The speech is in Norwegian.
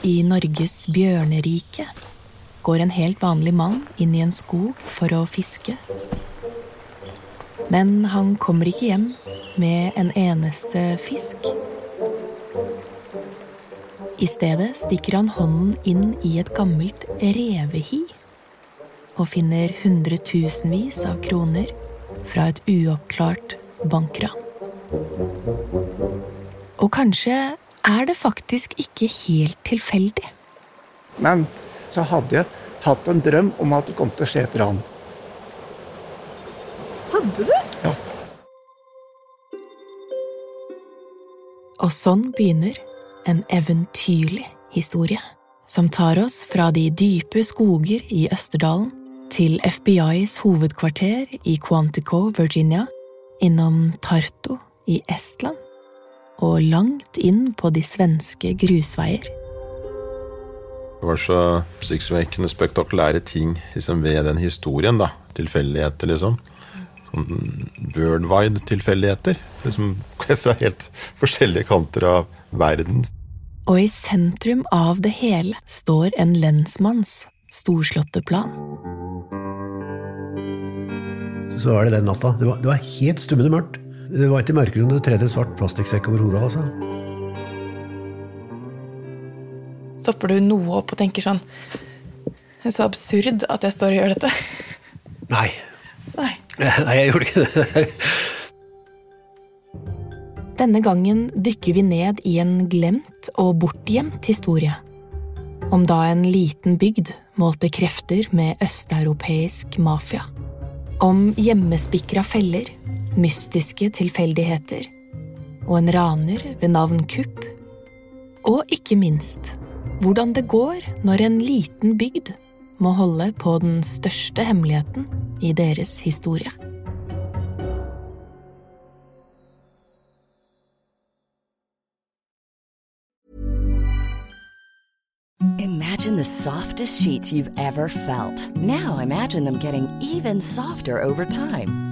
I Norges bjørnerike går en helt vanlig mann inn i en skog for å fiske. Men han kommer ikke hjem med en eneste fisk. I stedet stikker han hånden inn i et gammelt revehi og finner hundretusenvis av kroner fra et uoppklart bankran. Og kanskje er det faktisk ikke helt tilfeldig. Men så hadde jeg hatt en drøm om at det kom til å skje et ran. Hadde du? Ja. Og sånn begynner en eventyrlig historie. Som tar oss fra de dype skoger i Østerdalen til FBIs hovedkvarter i Quantico, Virginia, innom Tarto i Estland og langt inn på de svenske grusveier. Det var så oppsiktsvekkende spektakulære ting liksom, ved den historien. da, Tilfeldigheter, liksom. Sånn worldwide-tilfeldigheter. Liksom, fra helt forskjellige kanter av verden. Og i sentrum av det hele står en lensmanns storslåtte plan. Så var det den natta. Det var, det var helt stummende mørkt. Det var ikke mørkere enn du tredde svart plastikksekk over hodet. altså. Stopper du noe opp og tenker sånn Det er så absurd at jeg står og gjør dette. Nei. Nei. Nei, jeg gjorde ikke det. Denne gangen dykker vi ned i en glemt og bortgjemt historie. Om da en liten bygd målte krefter med østeuropeisk mafia. Om hjemmespikra feller, mystiske tilfeldigheter og en raner ved navn Kupp. Og ikke minst hvordan det går når en liten bygd må holde på den største hemmeligheten i deres historie. Imagine the softest sheets you've ever felt. Now imagine them getting even softer over time.